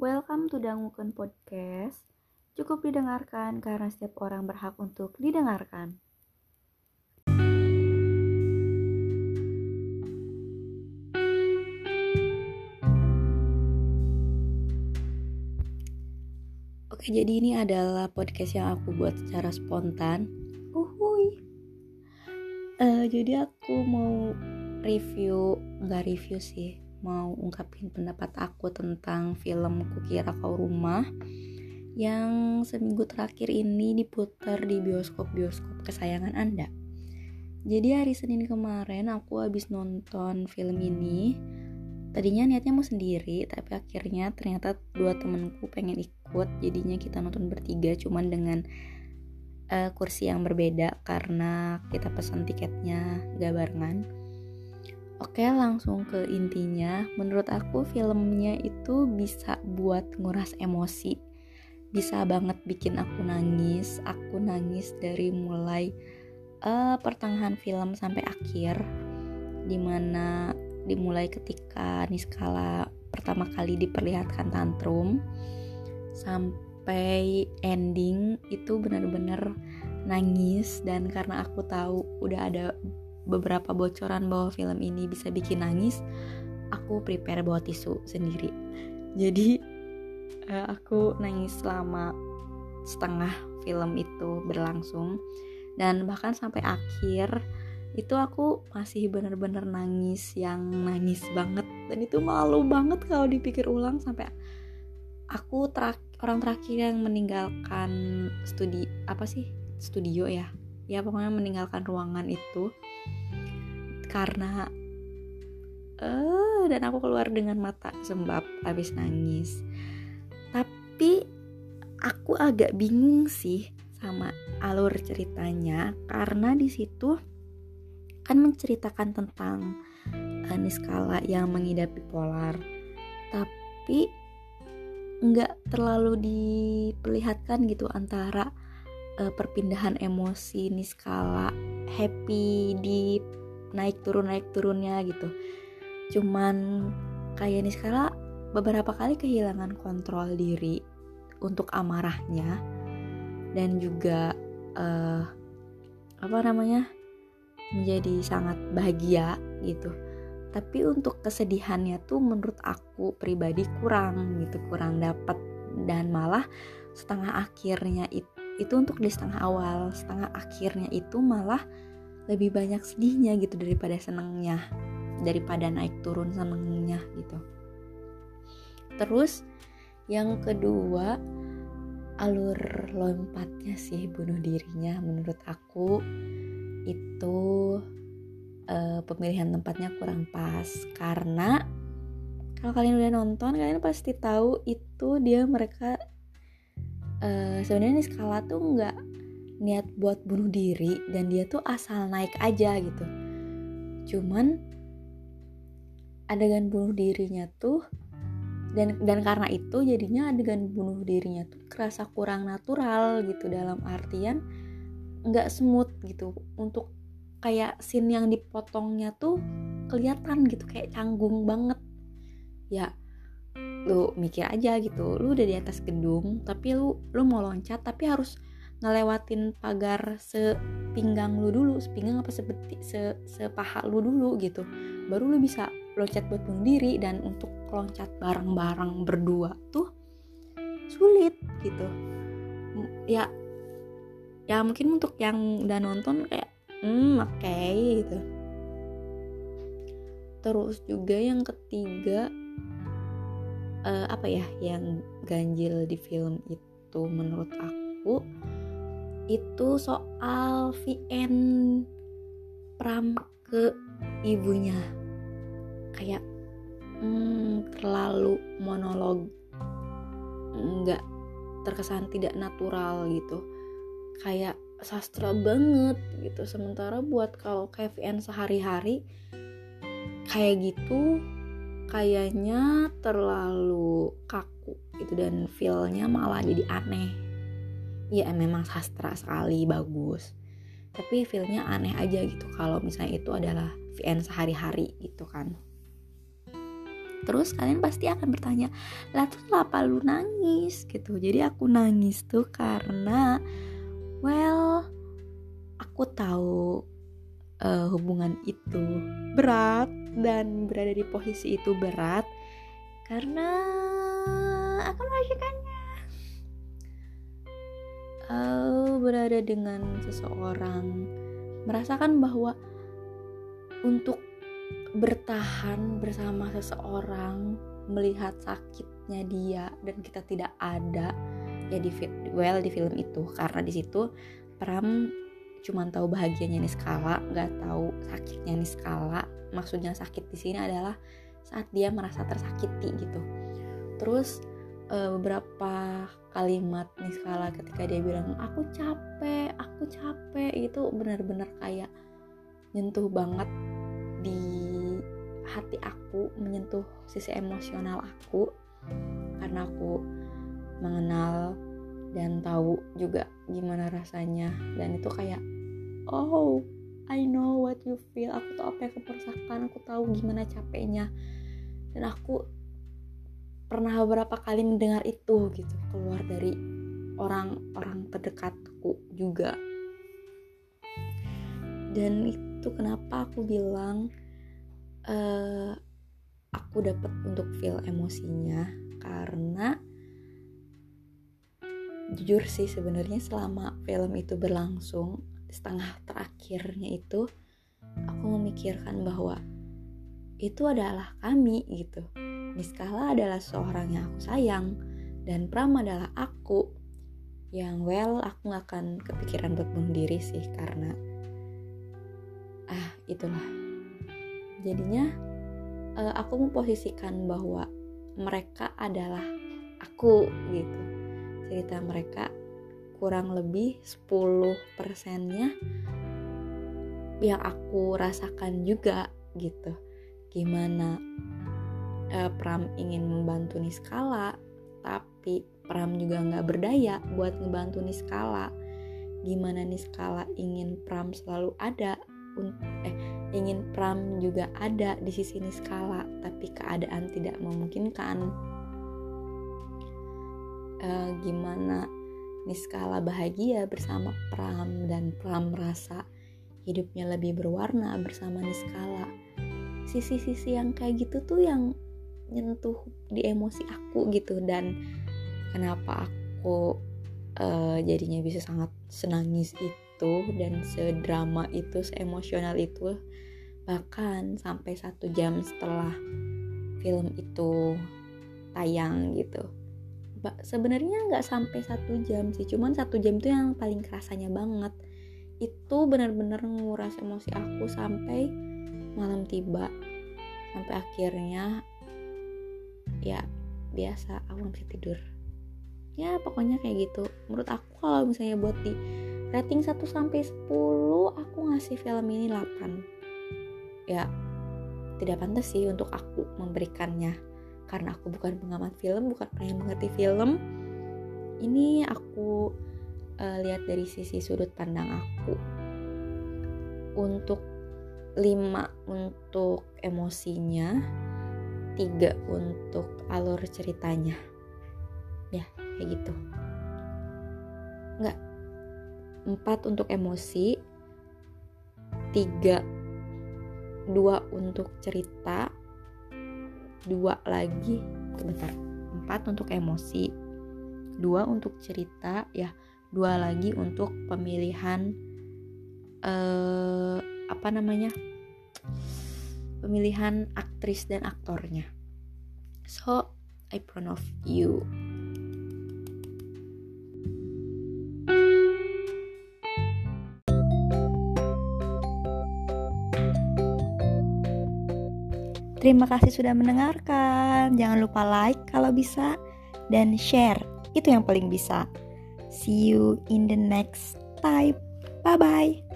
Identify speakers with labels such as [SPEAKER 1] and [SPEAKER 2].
[SPEAKER 1] Welcome to Danguken Podcast. Cukup didengarkan karena setiap orang berhak untuk didengarkan.
[SPEAKER 2] Oke, jadi ini adalah podcast yang aku buat secara spontan.
[SPEAKER 1] Uhuy.
[SPEAKER 2] Eh, jadi aku mau review, nggak review sih, mau ungkapin pendapat aku tentang film Kukira Kau Rumah yang seminggu terakhir ini diputar di bioskop-bioskop kesayangan Anda. Jadi hari Senin kemarin aku habis nonton film ini. Tadinya niatnya mau sendiri, tapi akhirnya ternyata dua temenku pengen ikut. Jadinya kita nonton bertiga, cuman dengan uh, kursi yang berbeda karena kita pesan tiketnya gak barengan. Oke, langsung ke intinya. Menurut aku filmnya itu bisa buat nguras emosi. Bisa banget bikin aku nangis. Aku nangis dari mulai uh, pertengahan film sampai akhir. Di mana dimulai ketika Niskala pertama kali diperlihatkan tantrum sampai ending itu benar-benar nangis dan karena aku tahu udah ada beberapa bocoran bahwa film ini bisa bikin nangis aku prepare bawa tisu sendiri. Jadi uh, aku nangis selama setengah film itu berlangsung. Dan bahkan sampai akhir itu aku masih bener-bener nangis yang nangis banget. Dan itu malu banget kalau dipikir ulang sampai aku terak orang terakhir yang meninggalkan studi apa sih? Studio ya ya pokoknya meninggalkan ruangan itu karena eh uh, dan aku keluar dengan mata sembab habis nangis. Tapi aku agak bingung sih sama alur ceritanya karena di situ kan menceritakan tentang uh, Niskala yang mengidap bipolar. Tapi nggak terlalu diperlihatkan gitu antara uh, perpindahan emosi Niskala happy di naik turun naik turunnya gitu. Cuman kayak Niskala beberapa kali kehilangan kontrol diri untuk amarahnya dan juga uh, apa namanya menjadi sangat bahagia gitu. Tapi untuk kesedihannya tuh menurut aku pribadi kurang gitu kurang dapat dan malah setengah akhirnya itu, itu untuk di setengah awal setengah akhirnya itu malah lebih banyak sedihnya gitu daripada senengnya daripada naik turun senengnya gitu. Terus yang kedua alur lompatnya sih bunuh dirinya menurut aku itu uh, pemilihan tempatnya kurang pas. Karena kalau kalian udah nonton kalian pasti tahu itu dia mereka uh, sebenarnya skala tuh nggak niat buat bunuh diri dan dia tuh asal naik aja gitu. Cuman adegan bunuh dirinya tuh dan dan karena itu jadinya adegan bunuh dirinya tuh kerasa kurang natural gitu dalam artian nggak smooth gitu. Untuk kayak scene yang dipotongnya tuh kelihatan gitu kayak canggung banget. Ya lu mikir aja gitu. Lu udah di atas gedung tapi lu lu mau loncat tapi harus ngelewatin pagar sepinggang lu dulu. Sepinggang apa sebeti se, sepaha lu dulu gitu. Baru lu bisa loncat buat bunuh diri dan untuk loncat bareng-bareng berdua tuh sulit gitu. Ya ya mungkin untuk yang udah nonton kayak hmm oke okay, gitu. Terus juga yang ketiga uh, apa ya yang ganjil di film itu menurut aku itu soal VN Pram ke ibunya. Kayak hmm, terlalu monolog nggak terkesan tidak natural gitu. Kayak sastra banget gitu. Sementara buat kalau KVN sehari-hari kayak gitu kayaknya terlalu kaku gitu dan feelnya malah jadi aneh. Ya memang sastra sekali bagus. Tapi feelnya aneh aja gitu kalau misalnya itu adalah VN sehari-hari gitu kan. Terus kalian pasti akan bertanya lah tuh kenapa lu nangis? gitu. Jadi aku nangis tuh karena well aku tahu uh, hubungan itu berat dan berada di posisi itu berat karena akan merasakannya uh, berada dengan seseorang merasakan bahwa untuk bertahan bersama seseorang melihat sakitnya dia dan kita tidak ada ya di well di film itu. Karena di situ Pram cuma tahu bahagianya Niskala nggak tahu sakitnya Niskala. Maksudnya sakit di sini adalah saat dia merasa tersakiti gitu. Terus uh, beberapa kalimat Niskala ketika dia bilang aku capek aku capek itu benar-benar kayak nyentuh banget di hati aku menyentuh sisi emosional aku. Karena aku mengenal dan tahu juga gimana rasanya. Dan itu kayak oh I know what you feel. Aku tahu apa yang kamu rasakan aku tahu gimana capeknya. Dan aku pernah beberapa kali mendengar itu gitu keluar dari orang-orang terdekatku juga. Dan itu kenapa aku bilang uh, aku dapat untuk feel emosinya. Karena jujur sih sebenarnya selama film itu berlangsung setengah terakhirnya itu aku memikirkan bahwa itu adalah kami gitu. Niskala adalah seorang yang aku sayang dan Pram adalah aku yang well aku gak akan kepikiran buat bunuh diri sih karena ah itulah. Jadinya uh, aku memposisikan bahwa mereka adalah aku gitu cerita mereka kurang lebih 10 persennya yang aku rasakan juga gitu. Gimana uh, Pram ingin membantu Niskala tapi Pram juga nggak berdaya buat ngebantu Niskala. Gimana Niskala ingin Pram selalu ada eh ingin Pram juga ada di sisi Niskala tapi keadaan tidak memungkinkan uh, gimana Niskala bahagia bersama Pram dan Pram merasa hidupnya lebih berwarna bersama Niskala sisi-sisi yang kayak gitu tuh yang nyentuh di emosi aku gitu dan kenapa aku uh, jadinya bisa sangat senangis itu itu dan sedrama itu seemosional itu. Bahkan sampai satu jam setelah film itu tayang gitu sebenarnya nggak sampai satu jam sih cuman satu jam itu yang paling kerasanya banget. Itu benar-benar nguras emosi aku sampai malam tiba. Sampai akhirnya ya biasa aku bisa tidur. Ya pokoknya kayak gitu. Menurut aku kalau misalnya buat di rating 1 sampai 10 aku ngasih film ini 8 ya tidak pantas sih untuk aku memberikannya karena aku bukan pengamat film bukan orang yang mengerti film ini aku uh, lihat dari sisi sudut pandang aku. Untuk 5 untuk emosinya 3 untuk alur ceritanya. Ya kayak gitu. Nggak. 4 untuk emosi 3 2 untuk cerita 2 lagi. Sebentar 4 untuk emosi. 2 untuk cerita ya. 2 lagi untuk pemilihan eh, apa namanya? Pemilihan aktris dan aktornya. So I proud of you
[SPEAKER 1] Terima kasih sudah mendengarkan. Jangan lupa like kalau bisa dan share. Itu yang paling bisa. See you in the next time. Bye bye.